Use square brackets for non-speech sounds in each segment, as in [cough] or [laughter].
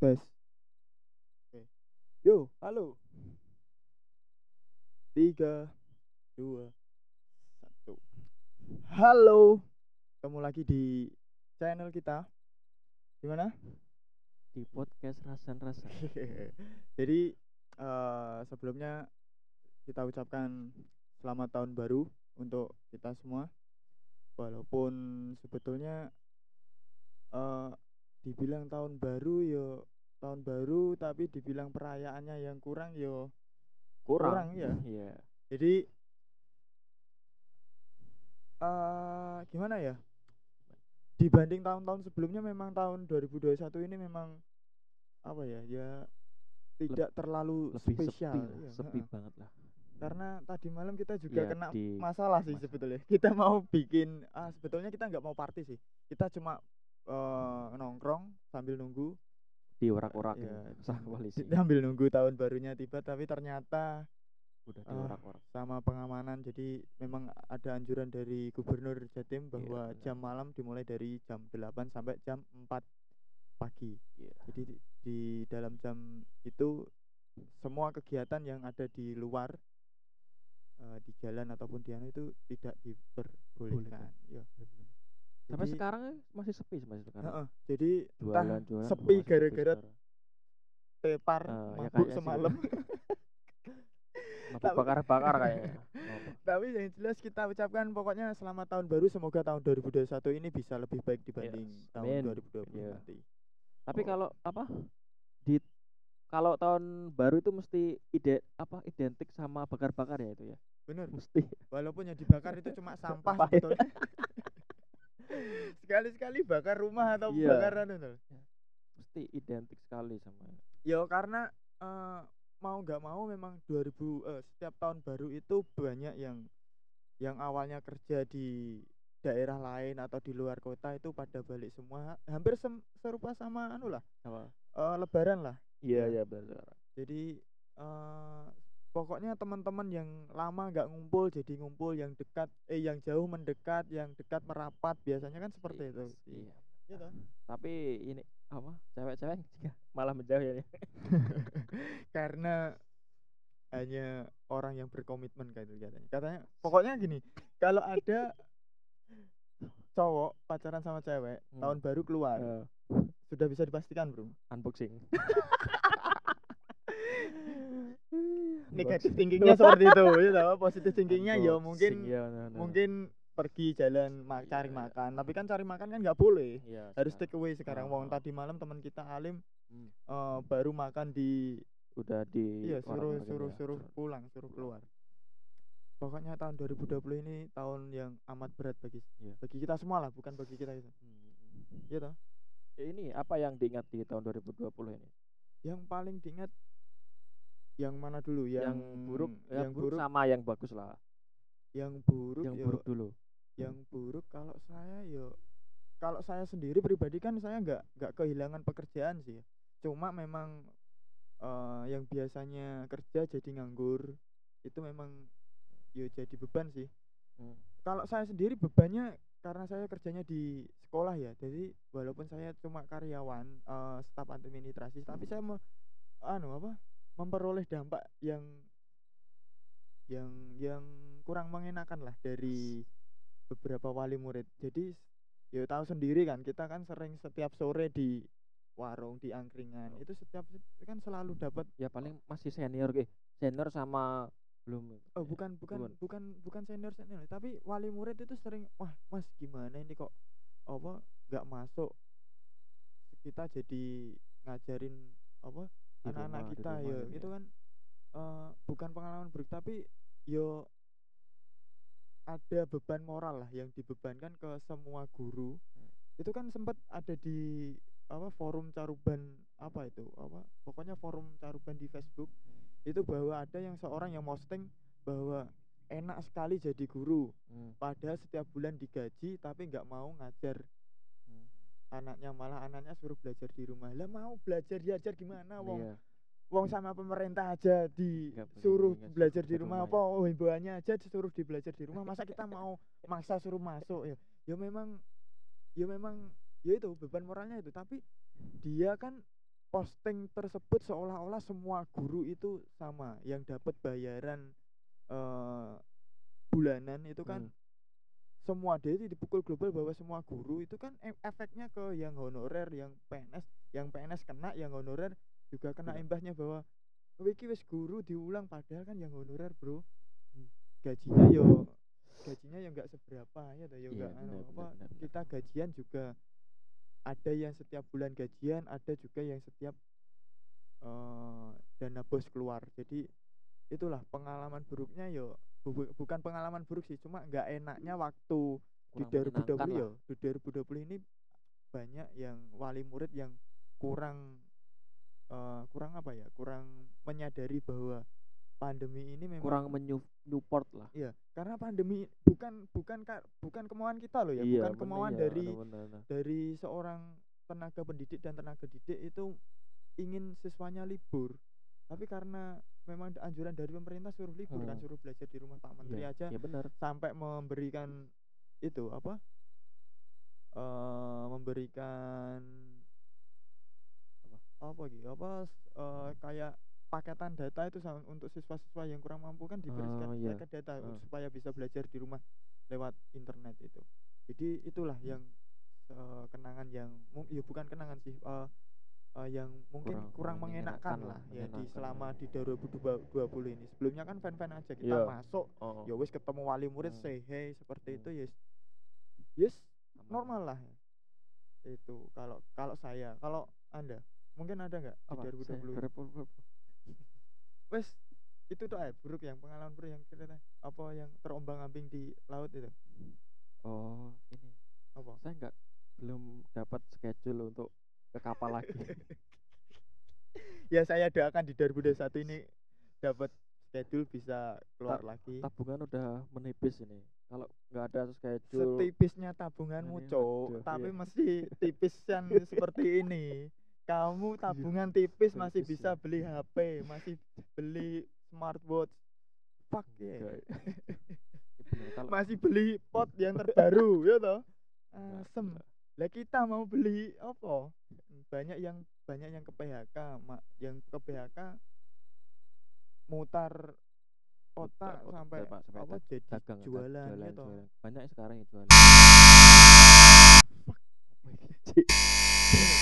Tes. Oke. Yo, halo. Tiga, dua, satu. Halo. Ketemu lagi di channel kita. Gimana? di podcast rasan rasa [laughs] Jadi eh, sebelumnya kita ucapkan selamat tahun baru untuk kita semua. Walaupun sebetulnya eh dibilang tahun baru yo tahun baru tapi dibilang perayaannya yang kurang yo kurang, ya. [laughs] iya Jadi eh gimana ya? Dibanding tahun-tahun sebelumnya memang tahun 2021 ini memang apa ya? Ya tidak terlalu lebih spesial. sepi Iya, sepi heeh. banget lah Karena tadi malam kita juga Iya, kena di masalah sih masalah. sebetulnya. [laughs] Kita mau bikin ah sebetulnya kita nggak mau party sih. Kita cuma eh, nongkrong sambil nunggu di urak-urak Iya, sah polisi. Sambil nunggu tahun barunya tiba tapi ternyata udah di ah, urak-urak sama pengamanan. Jadi memang ada anjuran dari gubernur Jatim bahwa benar. jam malam dimulai dari jam 8 sampai jam 4 pagi. Iya. Jadi di, di dalam jam itu semua kegiatan yang ada di luar eh, di jalan ataupun di anu itu tidak diperbolehkan ya sampai Jadi, sekarang ya masih sepi sih, masih sekarang heeh, jadi entah jualan jualan sepi gara-gara sekarang. tepar ya mabuk sih, semalam [laughs] mabuk bakar-bakar kayaknya. Tapi yang jelas kita ucapkan pokoknya selamat tahun baru semoga tahun 2021 ini bisa lebih baik dibanding Yes, tahun amin. 2020 Iya. nanti. tapi Oh. kalau apa di kalau tahun baru itu mesti ide apa identik sama bakar-bakar ya itu ya Bener. mesti Walaupun yang dibakar itu cuma sampah ya. sebetulnya. [laughs] Sekali-sekali bakar rumah atau Iya. bakaran itu. mesti identik sekali sama Ya karena eh, mau nggak mau memang 2000 eh, setiap tahun baru itu banyak yang yang awalnya kerja di daerah lain atau di luar kota itu pada balik semua hampir sem- serupa sama anu lah apa eh, lebaran lah iya Ya. iya benar jadi eh pokoknya teman-teman yang lama nggak ngumpul jadi ngumpul yang dekat eh yang jauh mendekat yang dekat merapat biasanya kan seperti itu iya. Toh? tapi ini apa cewek-cewek [laughs] malah menjauh ya [laughs] karena hanya orang yang berkomitmen kayak itu katanya katanya pokoknya gini kalau ada cowok pacaran sama cewek Hmm. tahun baru keluar Eh, sudah bisa dipastikan bro unboxing [laughs] negatif [laughs] thinkingnya seperti itu ya toh? positif thinkingnya ya mungkin iya, benar, benar. mungkin pergi jalan ma- cari Iya. makan tapi kan cari makan kan nggak boleh Iya, harus take away sekarang Ah, wong ah. tadi malam teman kita Alim Hmm, eh, baru makan di udah di iya suruh orang-orang suruh ya. suruh pulang suruh keluar pokoknya tahun 2020 ini tahun yang amat berat bagi Iya. bagi kita semua lah bukan bagi kita gitu Hmm. iya toh Ya, ini apa yang diingat di tahun 2020 ini yang paling diingat yang mana dulu? Yang, yang, buruk yang buruk? sama yang bagus lah. Yang buruk yang yo- buruk dulu. yang buruk kalau saya yo kalau saya sendiri pribadi kan saya nggak nggak kehilangan pekerjaan sih. Cuma memang eh, yang biasanya kerja jadi nganggur itu memang yo jadi beban sih. Hmm. kalau saya sendiri bebannya karena saya kerjanya di sekolah ya jadi walaupun saya cuma karyawan eh, staf administrasi tapi saya me, anu apa memperoleh dampak yang yang yang kurang mengenakan lah dari beberapa wali murid. Jadi ya tahu sendiri kan kita kan sering setiap sore di warung di angkringan itu setiap kan selalu dapat ya paling masih senior eh senior sama belum Oh bukan bukan Belum. bukan bukan senior senior tapi wali murid itu sering wah mas gimana ini kok apa nggak masuk? Kita jadi ngajarin apa anak-anak kita rumah ya gitu itu kan eh, bukan pengalaman buruk tapi yo ada beban moral lah yang dibebankan ke semua guru. Hmm. itu kan sempat ada di apa forum caruban apa itu apa pokoknya forum caruban di Facebook. Itu bahwa ada yang seorang yang posting bahwa enak sekali jadi guru. Hmm, padahal setiap bulan digaji tapi nggak mau ngajar. hmm. Anaknya malah anaknya suruh belajar di rumah. Lah mau belajar diajar gimana wong? Iya. wong sama pemerintah aja disuruh ngajar belajar di rumah. apa oh, himbauannya aja disuruh di belajar di rumah. Masa kita mau maksa suruh masuk ya? Ya memang ya memang ya itu beban moralnya itu. Tapi dia kan posting tersebut seolah-olah semua guru itu sama. Yang dapat bayaran eh bulanan itu kan Hmm. Semua jadi dipukul global bahwa semua guru itu kan e- efeknya ke yang honorer yang PNS yang PNS kena yang honorer juga kena Kena. imbasnya bahwa "Oh, iki wis guru diulang padahal kan yang honorer bro Hmm. gajinya yo gajinya ya enggak seberapa ya toh, ya Iya, enggak anu, apa kita gajian juga ada yang setiap bulan gajian ada juga yang setiap eh dana bos keluar jadi itulah pengalaman buruknya yo bu- bukan pengalaman buruk sih cuma nggak enaknya waktu di Kurang menyenangkan 2020 lah. yo di 2020 ini banyak yang wali murid yang kurang eh kurang apa ya kurang menyadari bahwa pandemi ini memang kurang menyupport lah iya karena pandemi bukan bukan ka- bukan kemauan kita loh ya Iya, bukan kemauan iya, dari bener, bener. dari seorang tenaga pendidik dan tenaga didik itu ingin siswanya libur tapi karena memang anjuran dari pemerintah suruh libur kan Hmm. suruh belajar di rumah Pak Menteri Iya, aja iya benar sampai memberikan itu apa eh memberikan apa apa gitu apa eh, kayak paketan data itu sama untuk siswa-siswa yang kurang mampu kan diberikan Oh, iya. paket data Heeh. supaya bisa belajar di rumah lewat internet itu jadi itulah yang eh, kenangan yang ya bukan kenangan sih eh, eh, yang mungkin Kurang- kurang, mengenakan, menyenangkan lah lah, ya di selama iya. di 2020 ini sebelumnya kan fan-fan aja kita Iya. masuk oh, ya wis ketemu wali murid Hmm. say hey seperti Hmm. itu yes yes aman. normal lah itu kalau kalau saya kalau anda mungkin ada nggak di apa 2020 Saya- berapa- berapa- [laughs] wes itu tuh eh buruk yang pengalaman buruk yang kita apa yang terombang ambing di laut itu oh ini apa saya nggak belum dapat schedule untuk ke kapal lagi. [laughs] Ya saya doakan di 2021 ini dapat schedule bisa keluar Ta- lagi. tabungan udah menipis ini. Kalau nggak ada schedule setipisnya tabunganmu cok waduh, tapi iya. mesti tipis yang [laughs] seperti ini. Kamu tabungan tipis masih tipis bisa ya. beli HP masih beli smartwatch. Fuck ya. Enggak. [laughs] Ya kalau masih beli pot yang terbaru ya toh. Asem. Lah kita mau beli apa? Banyak yang banyak yang ke PHK mak. Yang ke PHK mutar otak otak, sampai Pak, sampai apa jadi dagang dag- jualan jualan, gitu. jualan. banyak sekarang yang jualan.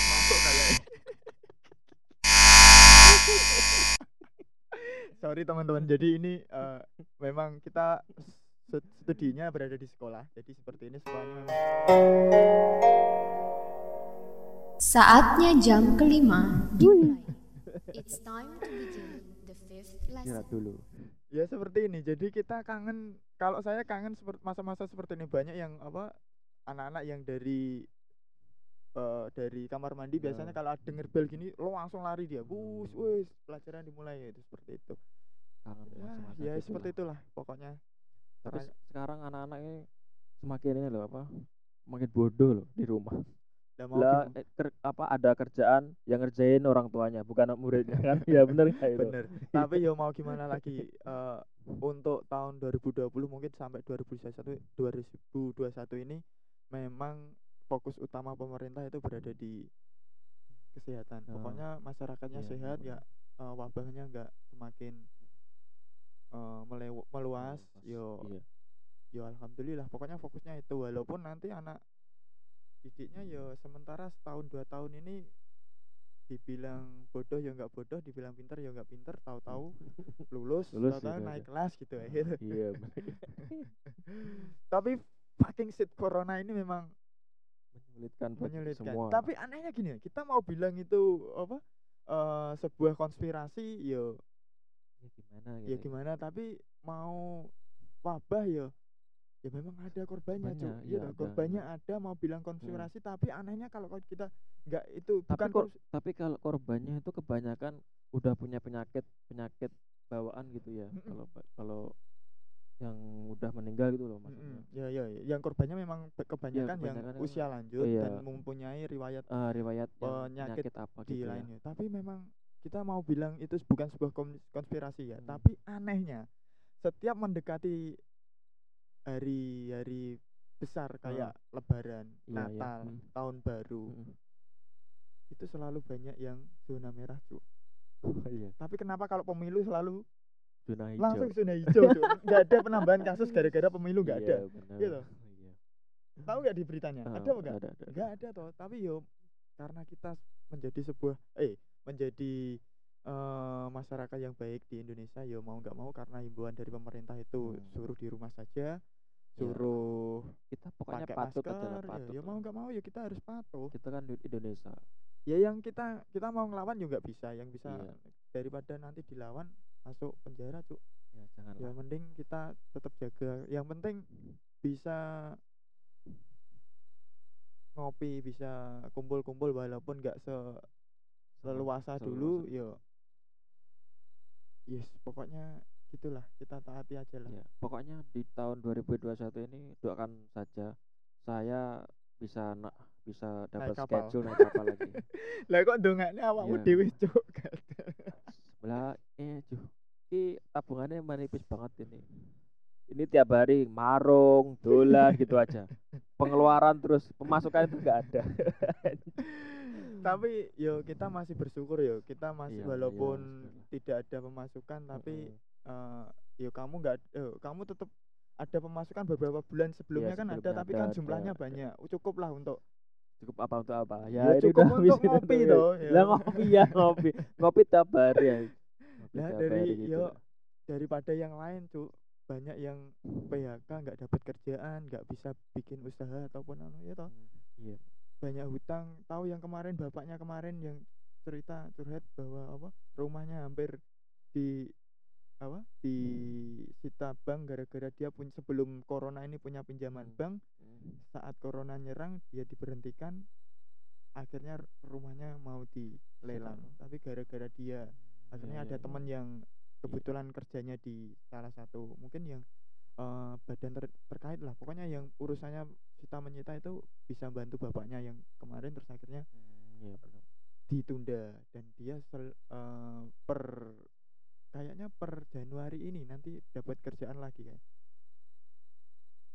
Masuk kayaknya sorry teman-teman. Jadi ini eh, memang kita studinya berada di sekolah jadi seperti ini sekolahnya memang Saatnya jam kelima dimulai. [laughs] It's time to begin the fifth lesson. dulu ya seperti ini jadi kita kangen kalau saya kangen seperti masa-masa seperti ini banyak yang apa anak-anak yang dari eh, dari kamar mandi biasanya Ya. kalau ada denger bel gini lo langsung lari dia bus wis pelajaran dimulai ya itu seperti itu kangen ya, masa-masa ya gitu seperti lah. itulah pokoknya tapi Karena- sekarang anak-anak ini semakin ini loh apa makin bodoh loh di rumah. Lah mau lah gimana? eh, ker- apa ada kerjaan yang ngerjain orang tuanya bukan anak muridnya kan? [laughs] Ya bener itu? Bener. Tapi yo mau gimana lagi eh, untuk tahun 2020 mungkin sampai 2021 2021 ini memang fokus utama pemerintah itu berada di kesehatan. Oh, pokoknya masyarakatnya iya, sehat ya eh, wabahnya nggak semakin eh, melew- meluas yo. iya. yo alhamdulillah. Pokoknya fokusnya itu. Walaupun nanti anak didiknya yo sementara setahun dua tahun ini dibilang bodoh ya nggak bodoh dibilang pinter ya nggak pinter tahu-tahu [laughs] lulus, Lulus tahu-tahu gitu naik aja. kelas gitu akhir iya [laughs] tapi fucking shit corona ini memang menyulitkan menyulitkan. semua. Tapi anehnya gini ya kita mau bilang itu apa eh, sebuah konspirasi yo ya gimana ya gitu gimana tapi mau wabah ya ya memang ada korbannya Korbannya, Cuk. iya iya ada, korbannya iya. ada mau bilang konspirasi tapi anehnya kalau kita nggak itu tapi bukan kor tapi kalau korbannya itu kebanyakan udah punya penyakit penyakit bawaan gitu ya kalau pa- kalau yang udah meninggal gitu loh maksudnya Mm-mm. ya ya ya. yang korbannya memang kebanyakan, yang kebanyakan yang- usia lanjut iya. dan mempunyai riwayat Ah, riwayat Penyakit penyakit apa di gitu ya lainnya tapi memang kita mau bilang itu bukan sebuah kon- konspirasi ya Hmm. tapi anehnya setiap mendekati hari-hari besar kayak lebaran Iya, iya. Natal Hmm. tahun baru Mm-mm. itu selalu banyak yang zona merah cuk Oh, iya. tapi kenapa kalau pemilu selalu Zona hijau. langsung zona hijau Cuk? [laughs] nggak ada penambahan kasus gara-gara pemilu nggak ada Iya, benar. Gitu. Iya. tahu nggak di beritanya Ah, ada nggak ada, ada. nggak ada toh tapi yo karena kita menjadi sebuah eh menjadi eh, masyarakat yang baik di Indonesia yo mau nggak mau karena himbauan dari pemerintah itu Hmm. suruh di rumah saja suruh Kita pokoknya pakai patut masker ya, patut. ya lah. mau nggak mau ya kita harus patuh Kita kan di Indonesia. ya yang kita kita mau ngelawan juga bisa yang bisa Iya. daripada nanti dilawan masuk penjara cuk Ya, jangan ya mending kita tetap jaga yang penting bisa ngopi bisa kumpul-kumpul walaupun nggak se leluasa dulu yo yes pokoknya gitulah kita taati aja lah Ya, pokoknya di tahun 2021 ini doakan saja saya bisa nak bisa dapat kapal. schedule [laughs] naik kapal lagi. lah kok dongaknya awakmu Iya. dhewe cuk Sebelah eh juh. Ini tabungannya manipis banget ini. Ini tiap hari marung, dolan gitu aja. [laughs] Pengeluaran terus, pemasukan itu enggak ada. [laughs] tapi yo kita masih bersyukur yo kita masih Iya, iya, walaupun alhamdulillah. tidak ada pemasukan tapi eh yo kamu nggak kamu tetap ada pemasukan beberapa bulan sebelumnya kan ada Iya, tapi ada, kan jumlahnya ada. banyak cukup lah untuk cukup apa untuk apa? Ya, Ya, cukup udah untuk ngopi toh, ya. Lah ngopi ya, ngopi. Ngopi tiap hari ya. Tiap dari- gitu. yo, daripada yang lain cuk banyak yang PHK nggak dapat kerjaan nggak bisa bikin usaha ataupun anu ya toh Iya. Banyak hutang. Tahu yang kemarin bapaknya kemarin yang cerita curhat bahwa apa rumahnya hampir di apa di sita bank gara-gara dia pun sebelum corona ini punya pinjaman Hmm. bank. Hmm. saat corona nyerang dia diberhentikan. Akhirnya rumahnya mau dilelang. Disita. tapi gara-gara dia akhirnya Iya, ada iya, teman yang kebetulan kerjanya di salah satu mungkin yang eh, badan ter- terkait lah. Pokoknya yang urusannya kita menyita itu bisa bantu bapaknya yang kemarin terus akhirnya Hmm, Iya benar. ditunda dan dia sel- eh, per kayaknya per Januari ini nanti dapat kerjaan lagi kayak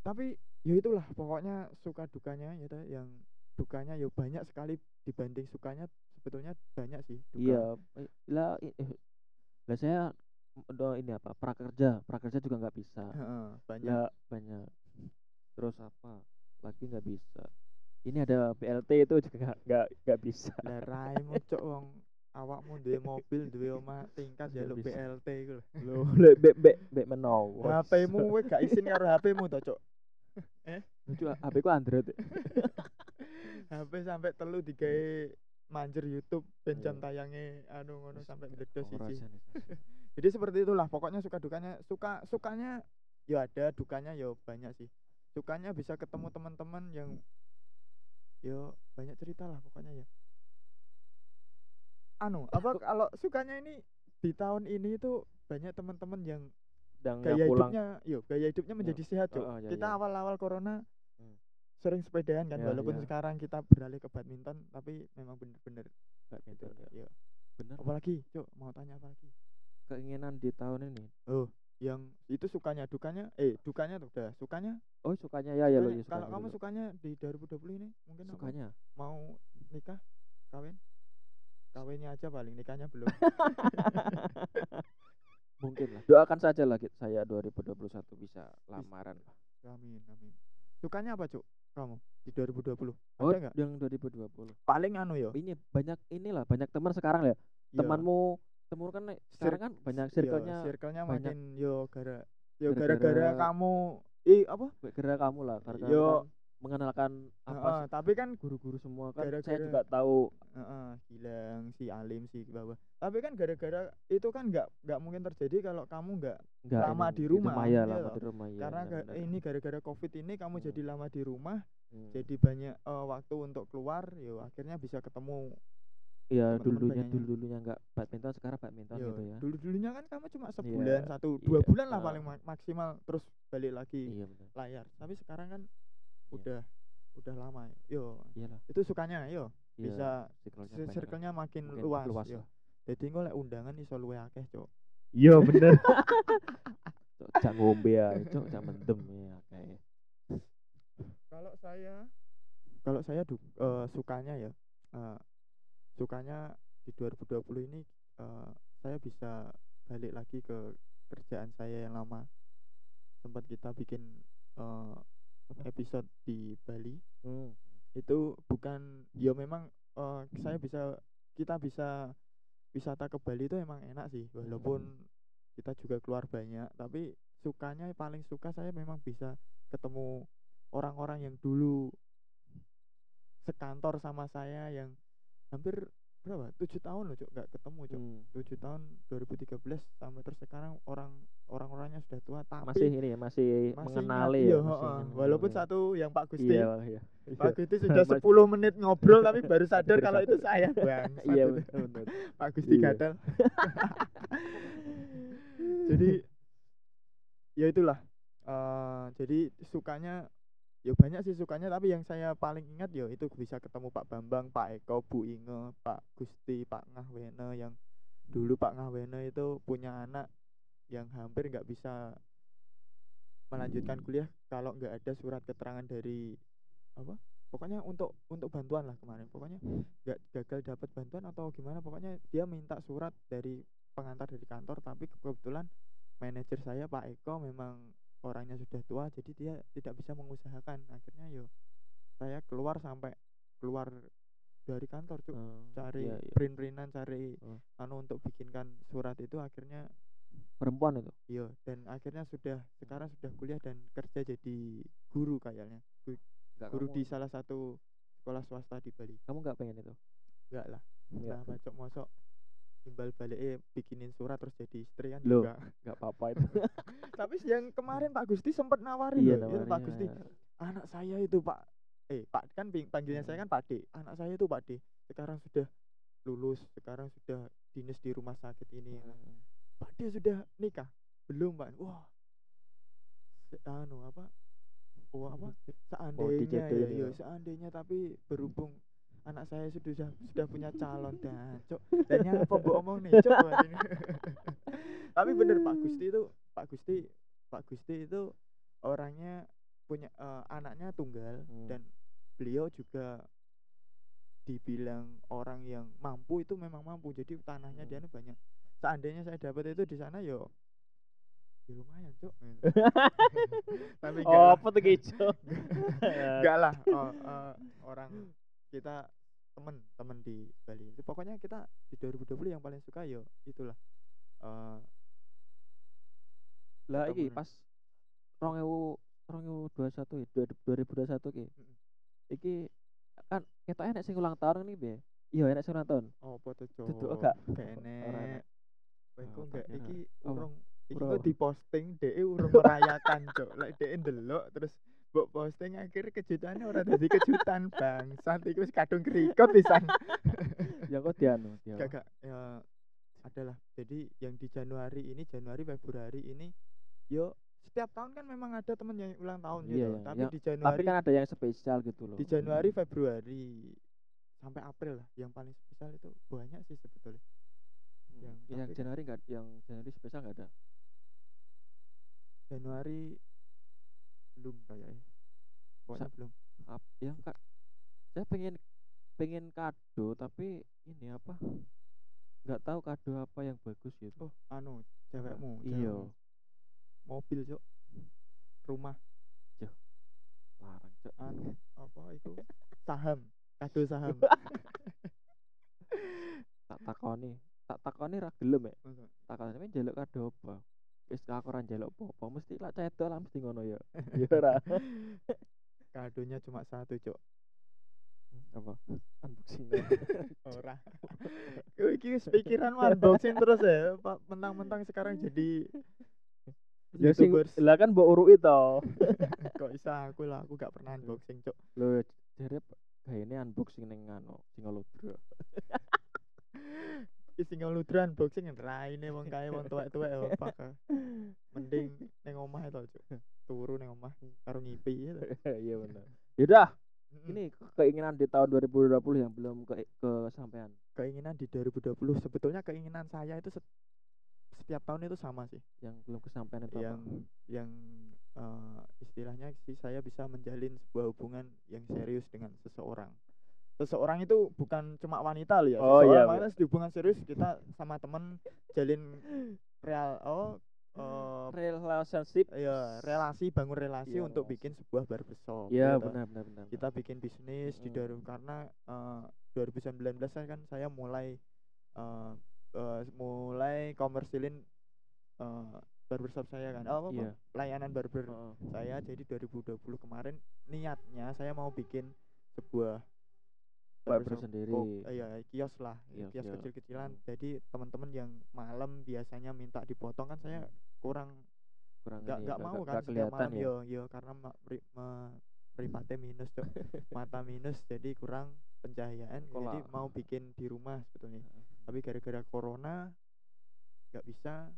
tapi ya itulah pokoknya suka dukanya ya yang dukanya ya banyak sekali dibanding sukanya sebetulnya banyak sih duka. Iya, eh, lah i- eh, lah saya udah ini apa? Prakerja, prakerja juga nggak bisa. Banyak Ya banyak. Terus apa? Lagi nggak bisa. Ini ada BLT itu juga nggak nggak nggak bisa. lah raimu cok wong awakmu duwe mobil duwe omah tingkat jaluk bisa. BLT iku lho Lo le bek bek bek menawa. HP-mu kowe gak isin karo HP-mu to cok [laughs] Lucu HP ku Android. [laughs] HP sampai telu digawe manjer YouTube ben jam Iya. tayangnya anu ngono sampai ora siji [laughs] jadi seperti itulah pokoknya suka dukanya suka sukanya ya ada dukanya ya banyak sih sukanya bisa ketemu teman-teman yang yo banyak cerita lah pokoknya ya anu [laughs] apa kalau sukanya ini di tahun ini itu banyak teman-teman yang Yang gaya yang pulang. hidupnya yo gaya hidupnya menjadi sehat Cuk. oh, ya, kita ya. awal-awal corona Hmm. sering sepedaan kan Ya, walaupun ya. sekarang kita beralih ke badminton tapi memang bener-bener gitu Badminton, ya. yo Bener. apalagi cuk mau tanya apa lagi Keinginan di tahun ini. oh yang itu sukanya dukanya eh dukanya tuh udah sukanya Oh sukanya ya ya lo Sukanya- ya kalau kamu dulu. sukanya di 2020 ini mungkin apa? sukanya. mau nikah kawin kawinnya aja paling nikahnya belum [laughs] Mungkin lah. Doakan saja lah saya 2021 bisa lamaran. lah. amin amin sukanya apa cuk kamu di 2020 Oh, ada yang 2020. paling anu yo Ini banyak inilah banyak teman sekarang ya. Iya. Temanmu temen kan nek sekarang kan banyak circle-nya circle-nya banyak. makin yo gara yo Gara-gara- kamu ih apa gerak kamu lah karena Yo. kan mengenalkan apa sih, tapi kan guru-guru semua kan saya gara-gara- juga tahu Heeh, Gilang si Alim si bawah tapi kan gara-gara itu kan nggak nggak mungkin terjadi kalau kamu nggak Lama ini, di rumah, ya iya lama di rumah ya karena ini gara-gara covid ini kamu Hmm. jadi lama di rumah Hmm. jadi banyak eh, waktu untuk keluar yo akhirnya bisa ketemu ya teman-teman dulunya dulu dulunya nggak badminton sekarang badminton yo gitu ya. dulu dulunya kan kamu cuma Iya, sebulan satu dua iya, bulan lah ah. paling mak- maksimal terus balik lagi iya layar. Tapi sekarang kan Iya. udah udah lama yo. Iyalah. Itu sukanya yo. Iya, bisa circle-nya circle-nya makin, Makin luas, luas yo. jadi engko lek undangan iso luwe akeh cok iya bener. [laughs] Cok jak ngombe ya cok jak mendem ya kayak kalau saya kalau saya du- eh, sukanya ya eh, sukanya di 2020 ini eh, saya bisa balik lagi ke kerjaan saya yang lama. Sempat kita bikin eh, episode di Bali. Hmm. itu bukan ya memang eh, saya bisa kita bisa wisata ke Bali itu emang enak sih. Walaupun kita juga keluar banyak tapi sukanya paling suka saya memang bisa ketemu orang-orang yang dulu sekantor sama saya yang hampir berapa tujuh tahun loh cok nggak ketemu cok Hmm. tujuh tahun 2013 sampai terus sekarang orang orang-orangnya sudah tua tapi Masih ini ya, masih, masih mengenali ya. iya, masih walaupun satu yang Pak Gusti Iya, iya. Pak Gusti [laughs] sudah 10 menit ngobrol tapi baru sadar kalau itu [laughs] saya bang Iya, benar benar. Pak Gusti Iya. gatel [laughs] jadi ya itulah eh jadi sukanya ya banyak sih sukanya tapi yang saya paling ingat ya itu bisa ketemu Pak Bambang Pak Eko Bu Inge Pak Gusti Pak Ngahwene yang dulu Pak Ngahwene itu punya anak yang hampir nggak bisa melanjutkan kuliah kalau nggak ada surat keterangan dari apa pokoknya untuk untuk bantuan lah kemarin. Pokoknya nggak gagal dapat bantuan atau gimana pokoknya dia minta surat dari pengantar dari kantor tapi kebetulan manajer saya Pak Eko memang orangnya sudah tua jadi dia tidak bisa mengusahakan akhirnya yo saya keluar sampai keluar dari kantor cuk Hmm, cari iya, iya. print-printan cari Hmm. anu untuk bikinkan surat itu akhirnya Perempuan itu. iya dan akhirnya sudah sekarang sudah kuliah dan kerja jadi guru kayaknya Gu- Enggak guru kamu, di salah satu sekolah swasta di Bali kamu enggak pengen itu? enggak lah Enggak. lah bacok mosok timbal balik eh bikinin surat terus jadi istri kan Loh. juga [laughs] Enggak apa-apa itu. [laughs] tapi yang kemarin Pak Gusti sempat nawarin iya, loh, itu Pak nawarnya. Gusti anak saya itu Pak eh Pak kan panggilnya saya kan Pak D anak saya itu Pak D sekarang sudah lulus sekarang sudah dinas di rumah sakit ini Hmm. Pak D sudah nikah belum Pak wah anu apa oh apa seandainya dijodohin ya, ya. ya seandainya tapi berhubung anak saya sudah sudah punya calon. Dan cok dan apa mbok omong nih cok [laughs] tapi bener Pak Gusti itu Pak Gusti Pak Gusti itu orangnya punya eh, anaknya tunggal Hmm. dan beliau juga dibilang orang yang mampu itu memang mampu. Jadi tanahnya dia Hmm. anu banyak. Seandainya saya dapat itu di sana yo ya lumayan cok [laughs] tapi Oh, apa tuh gitu? [laughs] enggak lah oh, eh, orang kita temen temen di Bali Itu pokoknya kita di 2020 yang paling suka yo itulah eh Lah iki pas 2000 2021 ya, 2021 ki. Mm-mm. Iki kan kita enek sing ulang tahun nih, Be. Iya, enek sing ulang tahun. oh foto cok Duduk gak Ora enek enek. Wah, Oh, iki urung iki kok apa? diposting DE urung [laughs] merayakan cok lek DE ndelok terus mbok posting akhirnya kejutannya ora dadi kejutan [laughs] bangsat iku wis kadung kerikot pisan [laughs] Ya kok dianu, dia. gak gak ya adalah jadi yang di Januari ini Januari Februari ini yo setiap tahun kan memang ada temen yang ulang tahun Iya, gitu iya. tapi Yang- di Tapi Januari kan ada yang spesial gitu loh. di Januari Februari sampai April lah yang paling spesial itu banyak sih sebetulnya Hmm. yang yang tapi- Januari enggak yang Januari spesial enggak ada. Januari belum kayaknya pokoknya belum. Ap, yang kak. Saya pengen pengen kado tapi ini apa? Nggak tahu kado apa yang bagus gitu. Oh anu cewekmu iya. mobil cok. Rumah. Larang cok. Anu apa itu? Saham kado saham. [laughs] Tak takoni tak takoni ra gelem ya. Takoni men jaluk kado apa wis aku ora njaluk apa mesti lah cedok lah mesti ngono ya. [laughs] Ya ora. Kadonya cuma satu cok apa? Unboxing. [laughs] Ora. [laughs] Kowe iki pikiran unboxing terus ya pak mentang-mentang sekarang jadi ya sing lah kan mbok urui to. Kok bisa aku lah aku gak pernah unboxing cok lho jare ini unboxing ning anu Singolodra Iki sing ngeludra unboxing raine wong kae wong tuwek-tuwek ya apa ka. [laughs] Mending ning omah to, Cuk. Turu ning omah karo ngipi ya. [laughs] iya benar [laughs] yaudah ini keinginan di tahun 2020 yang belum ke kesampaian keinginan di 2020 sebetulnya keinginan saya itu set- setiap tahun itu sama sih. yang belum kesampaian itu Yang apa? yang eh, istilahnya sih saya bisa menjalin sebuah hubungan yang serius dengan seseorang. Seseorang itu bukan cuma wanita loh ya Oh, seseorang iya, wanita di hubungan serius kita sama temen jalin real oh eh, relationship ya relasi bangun relasi Iya, untuk relasi. bikin sebuah barbershop ya gitu. benar benar benar kita bikin bisnis di Mm-mm. 2000 karena eh, 2019 saya kan saya mulai eh, eh, mulai komersilin eh, barbershop saya kan oh, apa, Iya. layanan barber Heeh. saya jadi 2020 kemarin niatnya saya mau bikin sebuah barbershop sendiri. kok- eh, ya kios lah Kios, kios. iya. kecil-kecilan. Hmm. jadi teman-teman yang malam biasanya minta dipotong kan saya kurang kurang nggak nggak mau kan setiap kelihatan malam. ya? Yo yo karena ma- pri- me- mripate minus cok [laughs] mata minus jadi kurang pencahayaan. Jadi Kolak. mau bikin di rumah sebetulnya. Heeh. tapi gara-gara corona nggak bisa.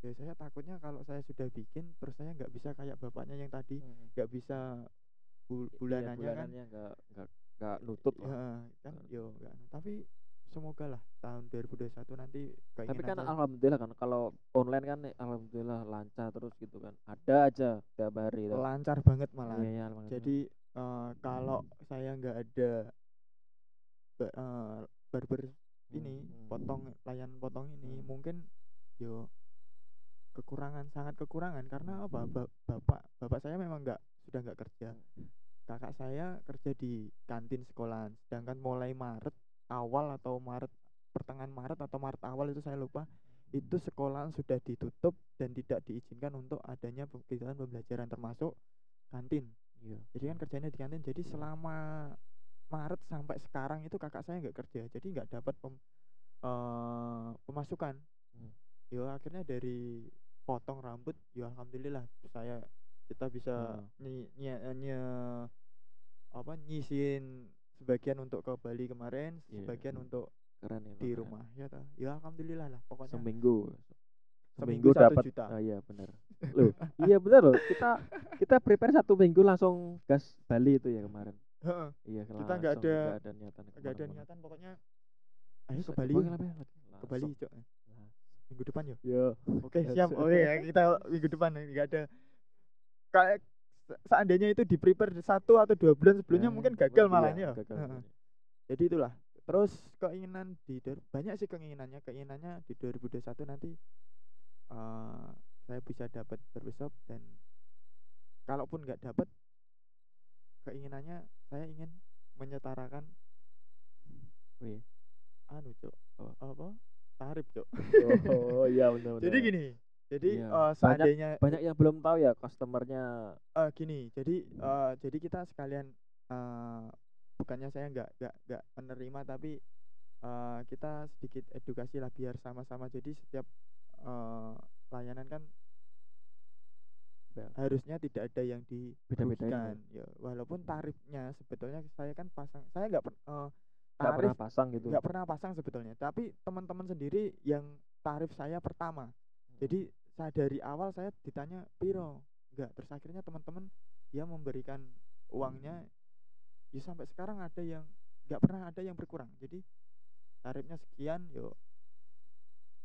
Ya saya takutnya kalau saya sudah bikin terus saya nggak bisa kayak bapaknya yang tadi. Nggak bisa bul- Iya, bulanannya kan. bulanannya nggak nggak nggak nutut lah. Ya, kan yo nggak anu. tapi semoga lah tahun 2021 nanti tapi kan saya- alhamdulillah kan kalau online kan alhamdulillah lancar terus gitu kan. Ada aja tiap hari lancar banget malah Iya, iya, jadi eh, kalau saya nggak ada eh, barber ini Hmm, hmm. potong layan potong ini Hmm. mungkin yo kekurangan sangat kekurangan. Karena apa? Ba- bapak bapak saya memang nggak sudah nggak kerja kakak saya kerja di kantin sekolahan sedangkan mulai Maret awal atau Maret pertengahan Maret atau Maret awal itu saya lupa itu sekolahan sudah ditutup dan tidak diizinkan untuk adanya kegiatan pembelajaran termasuk kantin iya jadi kan kerjanya di kantin jadi selama Maret sampai sekarang itu kakak saya nggak kerja jadi nggak dapat pem- eh, pemasukan Hmm. yo akhirnya dari potong rambut yo alhamdulillah saya kita bisa Hmm. nyi, nye- eh, nye- apa nyisin sebagian untuk ke Bali kemarin Iya. sebagian untuk keren di keren. rumah ya toh ya alhamdulillah lah pokoknya seminggu Seminggu seminggu dapat juta. ah, iya benar loh iya benar loh kita kita prepare satu minggu langsung gas Bali itu ya kemarin Heeh, iya Kita nggak ada- nggak ada niatan nggak ada niatan pokoknya ayo ke Bali yuk. ya, ke Bali cok minggu depan yo Yo. Oke Yes. siap. [laughs] Oke kita minggu depan nggak ada kayak seandainya itu di prepare satu atau dua bulan sebelumnya Nah, mungkin gagal iya, malah ya. gagal. Jadi itulah. Terus keinginan di banyak sih keinginannya. Keinginannya di 2021 nanti eh saya bisa dapat barbershop dan kalaupun nggak dapat keinginannya saya ingin menyetarakan Wih. anu cok Oh. apa tarif cok oh iya benar [laughs] benar jadi gini jadi Iya. Banyak- seandainya banyak yang belum tahu ya customernya. Eh gini jadi eh jadi kita sekalian eh bukannya saya nggak nggak nggak menerima tapi eh kita sedikit edukasi lah biar sama-sama. Jadi setiap eh layanan kan Ya. harusnya tidak ada yang Beda-bedain dirugikan ya walaupun tarifnya sebetulnya saya kan pasang saya nggak nggak tarif pernah pasang gitu. nggak pernah pasang sebetulnya. Tapi teman-teman sendiri yang tarif saya pertama. Jadi saya dari awal saya ditanya piro? Enggak terus akhirnya teman-teman dia memberikan uangnya. Ya sampai sekarang ada yang nggak pernah ada yang berkurang. Jadi tarifnya sekian yo.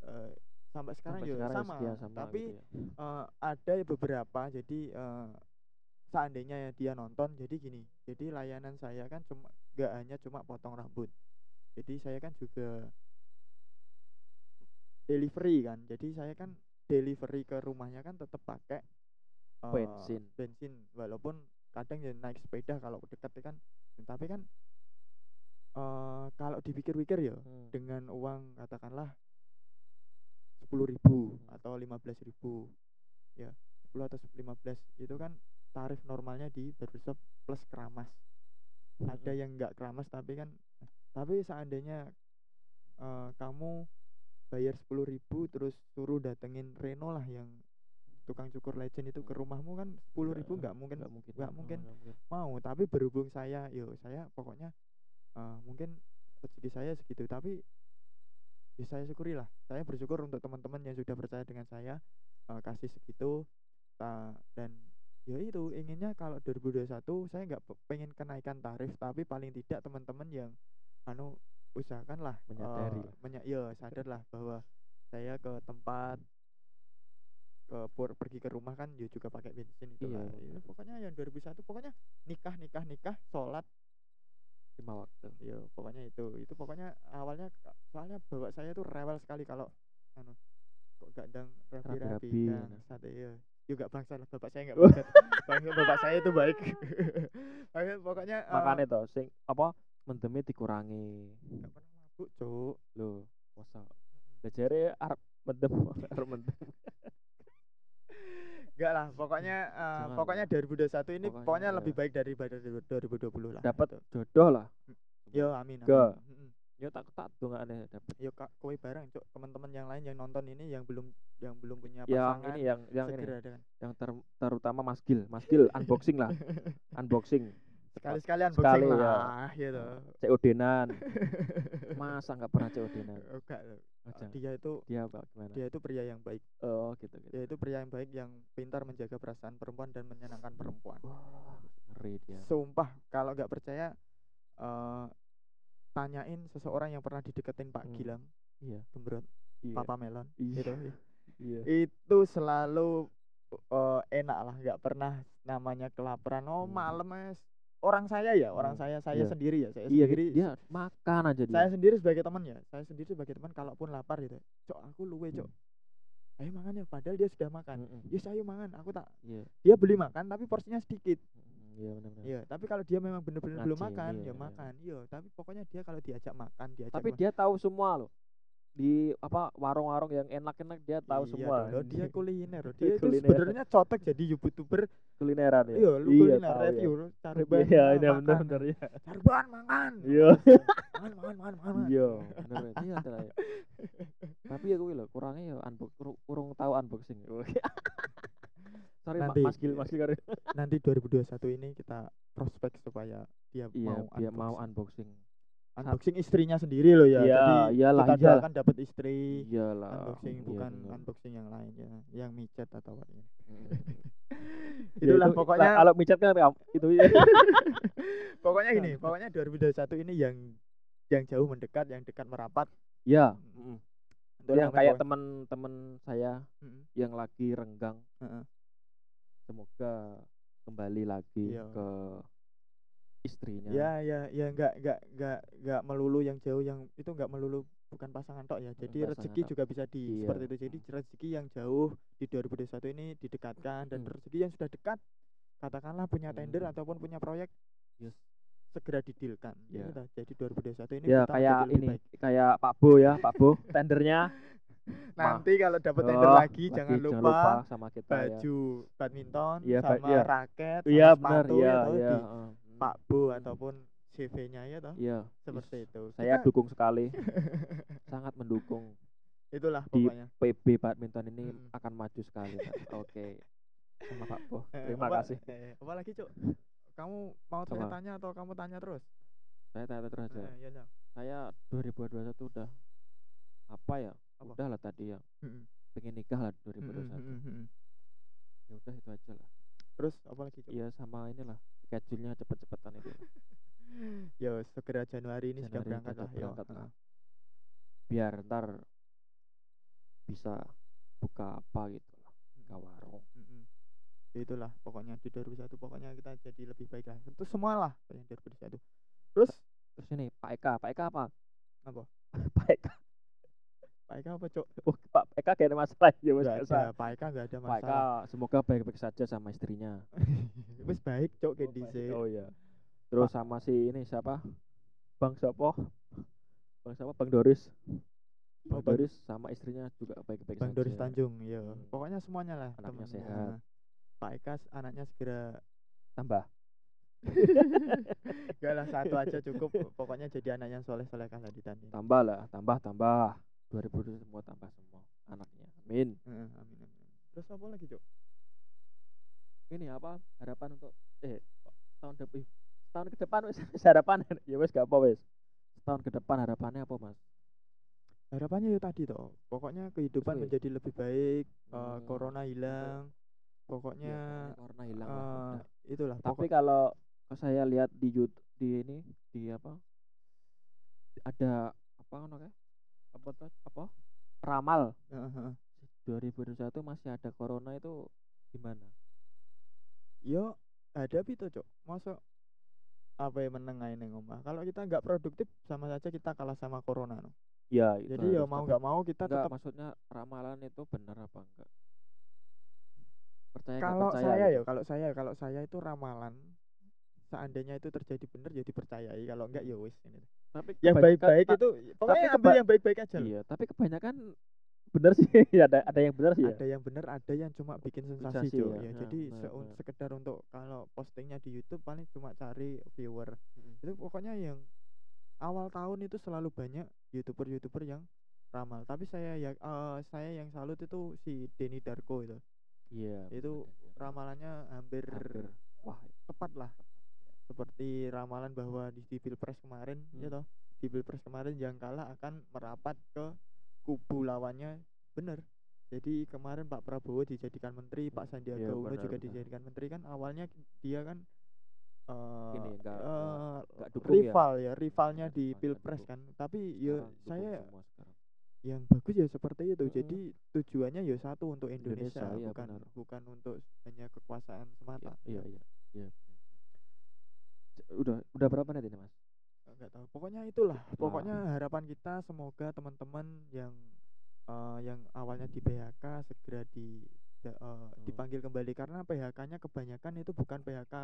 Eh, sampai sekarang Sampai yo sekarang ya sama, sama tapi gitu ya. eh, ada beberapa. Jadi eh, seandainya dia nonton jadi gini. Jadi layanan saya kan cuma nggak hanya cuma potong rambut. Jadi saya kan juga delivery kan. Jadi saya kan delivery ke rumahnya kan tetap pakai eh, Bensin. bensin walaupun kadang ya naik sepeda kalau dekat ya kan tapi kan eh kalau dipikir-pikir ya Hmm. dengan uang katakanlah sepuluh ribu atau lima belas ribu ya 10 atau 15 itu kan tarif normalnya di barbershop plus keramas ada Mm-mm. yang nggak keramas tapi kan tapi seandainya eh, kamu bayar sepuluh ribu terus suruh datengin Reno lah yang tukang cukur legend itu ke rumahmu kan sepuluh ribu nggak mungkin nggak mungkin nggak mungkin mungkin mau. tapi berhubung saya yo saya pokoknya eh, mungkin rezeki saya segitu. Tapi ya saya syukuri lah. Saya bersyukur untuk teman-teman yang sudah percaya dengan saya eh, kasih segitu ta- dan ya itu inginnya kalau 2021 saya nggak pe- pengen kenaikan tarif tapi paling tidak teman-teman yang anu usahakanlah Menyadari lah. menya- iya sadar lah bahwa saya ke tempat ke pur, pergi ke rumah kan ya juga pakai bensin itu Iya, lah. bener. Ya, pokoknya yang 2001 pokoknya nikah nikah nikah sholat lima waktu Yo, pokoknya itu. Itu pokoknya awalnya soalnya bapak saya tuh rewel sekali kalau anu kok gak ndang rapi-rapi Rapi-rapi, kan. ngono. Sate iya. Yo gak bangsa lah bapak saya gak Wah. [laughs] bangsat. Bangsa bapak saya itu baik. Pokoknya- [laughs] pokoknya eh, makanya toh sing apa mendeme dikurangi gak pernah mabuk, Cuk. lho masa bejere arep mendem [laughs] arep [laughs] mendem Enggak lah, pokoknya eh, Jangan pokoknya lah. 2021 ini Pokoknya, pokoknya iya. lebih baik daripada 2020 lah. dapat gitu. jodoh lah Yo amin. Mm-mm. yo tak tak dongakne dapat Yo kak kowe bareng, Cuk. Teman-teman yang lain yang nonton ini yang belum yang belum punya yang pasangan ini yang yang ini dengan yang ter- terutama Mas Gil Mas Gil unboxing lah [laughs] unboxing sekali-sekali unboxing Sekali, ya. lah gitu. COD-nan [laughs] masa nggak pernah COD-nan Oh, enggak. Aja. Dia itu dia apa gimana dia itu pria yang baik. oh gitu gitu Dia itu pria yang baik yang pintar menjaga perasaan perempuan dan menyenangkan perempuan. wah ngeri dia Sumpah kalau nggak percaya eh tanyain seseorang yang pernah dideketin Pak Hmm. Gilang, iya Gembrot, iya Papa Melon. Iya. Itu [laughs] iya itu selalu eh, enak lah nggak pernah namanya kelaparan oh Hmm. malam mas orang saya ya orang Hmm, saya saya iya. sendiri ya saya iya sendiri dia makan aja dia. saya sendiri sebagai teman ya saya sendiri sebagai teman kalaupun lapar gitu cok aku luwe cok. Ayo makan ya padahal dia sudah makan. Mm-mm. yes ayo makan aku tak iya. dia beli makan tapi porsinya sedikit. Mm, iya benar iya tapi kalau dia memang bener-bener belum makan iya, ya iya. makan. Iya tapi pokoknya dia kalau diajak makan diajak tapi ma- dia tahu semua loh di apa warung-warung yang enak-enak dia tahu Iya semua dong, dia [laughs] kuliner dia itu sebenarnya cotek jadi youtuber kulineran ya iya lu iya kuliner tahu ya. review carban iya ini makan. benar benar ya Carban makan. iya Makan makan makan makan. iya benar iya ya. tapi ya gue loh kurangnya ya unbox kurang, tahu unboxing [laughs] sorry Nanti. mas Gil mas Gil Nanti 2021 ini kita prospek supaya dia iya mau dia mau unboxing. Unboxing istrinya sendiri loh ya. Iya, Jadi iyalah, kita iyalah. akan dapat istri iyalah unboxing iya bukan bener. unboxing yang lain ya, yang micet atau apa ya. Mm. [laughs] Ya, Itulah itu- pokoknya kalau micet kan am- itu ya [laughs] pokoknya gini, pokoknya 2021 ini yang yang jauh mendekat, yang dekat merapat. ya Mm. mm. Itulah yang kayak teman-teman saya Mm-mm. yang lagi renggang Heeh. semoga kembali lagi Iya. ke istrinya Ya, ya, ya enggak enggak enggak enggak melulu yang jauh yang itu enggak melulu bukan pasangan tok ya. Jadi pasangan rezeki tok. juga bisa di Iya. seperti itu. Jadi rezeki yang jauh di 2021 ini didekatkan dan Hmm. rezeki yang sudah dekat katakanlah punya tender Hmm. ataupun punya proyek Yes. segera didilkan. Ya. udah. Jadi 2021 ini ya kayak ini baik. kayak Pak Bo ya Pak Bo tendernya [laughs] Nanti kalau dapat tender Oh, lagi, jangan lupa, sama kita ya baju badminton Iya, ba- sama iya. raket sama iya benar sepatu iya ya di Pak Bu ataupun CV-nya ya toh. iya Seperti itu. saya Kita- dukung sekali [laughs] sangat mendukung itulah di pokoknya. PB badminton ini Mm. akan maju sekali [laughs] oke sama Pak Bo Eh, terima apa- kasih eh, apa lagi, Cuk? Kamu mau saya tanya atau kamu tanya terus? saya tanya terus aja Eh, iya, iya. saya 2021 udah apa ya Apa? udah lah tadi ya Mm-mm. pengen nikah lah Mm-mm, 2021 mm-mm, mm-mm. ya udah itu aja lah Terus apa lagi, Cuk? iya sama inilah schedule-nya cepet-cepetan itu. [laughs] Ya, segera Januari ini sudah Januari berangkat tetap lah, yo. berangkat lah. Heeh. biar ntar bisa buka apa gitu lah buka warung Mm-mm. Ya itulah pokoknya di 2021 pokoknya kita jadi lebih baik lah. Itu semua lah yang 2021. Terus terus ini Pak Eka Pak Eka apa Apa? [laughs] Pak Eka [laughs] Pak Eka apa, oh, Pak Eka kayak ada masalah ya mas ada, Pak Eka enggak ada Pak Eka masalah. semoga baik-baik saja sama istrinya [laughs] Wis baik, Cuk, kayak oh, oh iya terus sama si ini siapa Bang siapa Bang siapa Bang Doris Oh, Bang Bang- Doris sama istrinya juga baik-baik Bang saja Doris Tanjung, ya. Hmm. Pokoknya semuanya lah Anaknya temennya. sehat. Pak Eka anaknya segera tambah [laughs] Enggak lah satu aja cukup. Pokoknya jadi anak yang soleh-soleh kan di tadi. tambah lah tambah tambah 2020 semua tambah semua anaknya amin Heeh, amin, amin. Terus apa lagi, Cuk? ini apa harapan untuk eh tahun depan tahun ke depan wis wis harapan [laughs] ya wis gak apa wis tahun ke depan harapannya apa mas Harapannya ya tadi toh. Pokoknya kehidupan Sesuai. menjadi lebih baik, eh, Hmm, corona hilang. Pokoknya ya, corona hilang lah, eh, udah. itulah tapi pokok kalau saya lihat di YouTube di ini di apa ada apa ngono kayak apa tuh apa ramal Heeh, heeh. 2021 masih ada corona itu gimana Yo hadapi tuh, Cuk. Masa apa ya meneng ae ning omah. Kalau kita nggak produktif sama saja kita kalah sama corona no. Ya, itu Jadi ya mau nggak mau kita enggak, tetap maksudnya ramalan itu benar apa enggak? Percaya kalau percaya saya gitu. ya kalau saya kalau saya itu ramalan seandainya itu terjadi benar ya dipercayai kalau enggak ya wis ini. Tapi Yang baik-baik itu pokoknya ambil yang baik-baik aja. Iya, tapi kebanyakan benar sih. [laughs] ada ada yang benar sih ya. Ada yang benar, ada yang cuma bikin sensasi, Sensasi Cuk. ya, ya. ya, Jadi benar. sekedar untuk kalau postingnya di YouTube paling cuma cari viewer. Mm. Itu pokoknya yang awal tahun itu selalu banyak youtuber-youtuber yang ramal. Tapi saya ya eh, saya yang salut itu si Denny Darko itu. Iya. Itu benar, benar. Ramalannya hampir, Hampir. Wah, tepat lah. Seperti ramalan bahwa di, di Pilpres kemarin, ya Hmm. toh, di Pilpres kemarin yang kalah akan merapat ke kubu lawannya. Bener. Jadi kemarin Pak Prabowo dijadikan menteri, Pak Sandiaga Iya, Uno juga benar. dijadikan menteri kan awalnya dia kan eh Ini enggak- eh, enggak- enggak dukung ya? rival ya, rivalnya Enggak di Pilpres kan. Tapi ya Sekarang dukung saya yang bagus ya seperti itu. Mm-mm. Jadi tujuannya ya satu untuk Indonesia, Indonesia, iya, bukan benar. bukan untuk hanya kekuasaan semata. Iya, iya, iya. Udah udah berapa menit ini, Mas? Enggak tahu. Pokoknya itulah. Pokoknya harapan kita semoga teman-teman yang eh, yang awalnya di PHK segera di eh, dipanggil kembali karena PHK-nya kebanyakan itu bukan PHK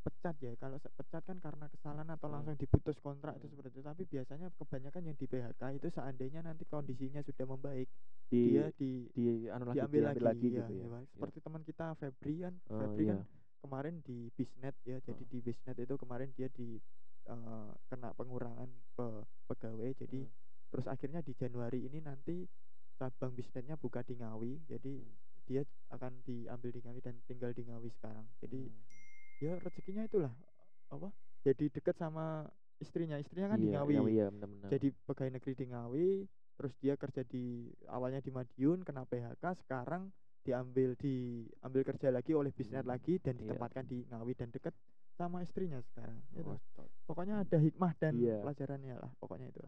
pecat ya. Kalau pecat kan karena kesalahan atau langsung diputus kontrak itu seperti itu. Tapi biasanya kebanyakan yang di PHK itu seandainya nanti kondisinya sudah membaik, Di dia di di anu lagi diambil diambil lagi, lagi ya, gitu ya. ya. Seperti teman kita Febri kan, Oh, Febri iya. Kemarin di Bisnet ya. Jadi di Bisnet itu kemarin dia di eh, kena pengurangan pe- pegawai. Jadi Hmm. terus akhirnya di Januari ini nanti cabang Bisnetnya buka di Ngawi. Jadi Hmm. dia akan diambil di Ngawi dan tinggal di Ngawi sekarang. Jadi Hmm. ya rezekinya itulah apa? Jadi deket sama istrinya. Istrinya kan di Iya, Ngawi. Iya, benar-benar. Jadi pegawai negeri di Ngawi, terus dia kerja di awalnya di Madiun, kena PHK, sekarang diambil diambil kerja lagi oleh bisnet Hmm, lagi dan iya. ditempatkan di Ngawi dan deket sama istrinya sekarang. Gitu. Oh. Pokoknya ada hikmah dan Iya. pelajarannya lah, pokoknya itu.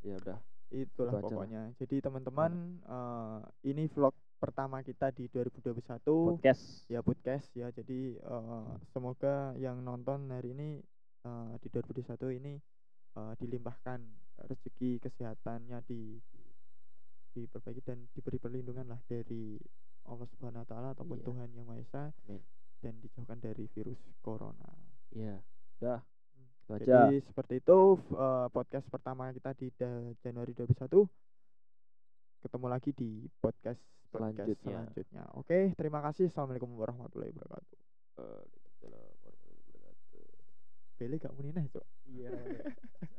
ya udah. Itulah Itu lah. pokoknya. Jadi teman-teman eh, ini vlog pertama kita di 2021 Podcast. ya podcast ya. Jadi eh, semoga yang nonton hari ini eh, di 2021 ini eh, dilimpahkan rezeki kesehatannya di diperbaiki dan diberi perlindungan lah dari Allah Subhanahu wa taala ataupun Iya. Tuhan Yang Maha Esa Amin. dan dijauhkan dari virus corona. Iya. Udah. Itu aja. Jadi seperti itu eh, podcast pertama kita di Januari 2021. Ketemu lagi di podcast podcast Selanjutnya. selanjutnya. Oke, terima kasih. Assalamualaikum warahmatullahi wabarakatuh. Waalaikumsalam warahmatullahi wabarakatuh. Bele gak muni neh, Cok. Iya. [laughs]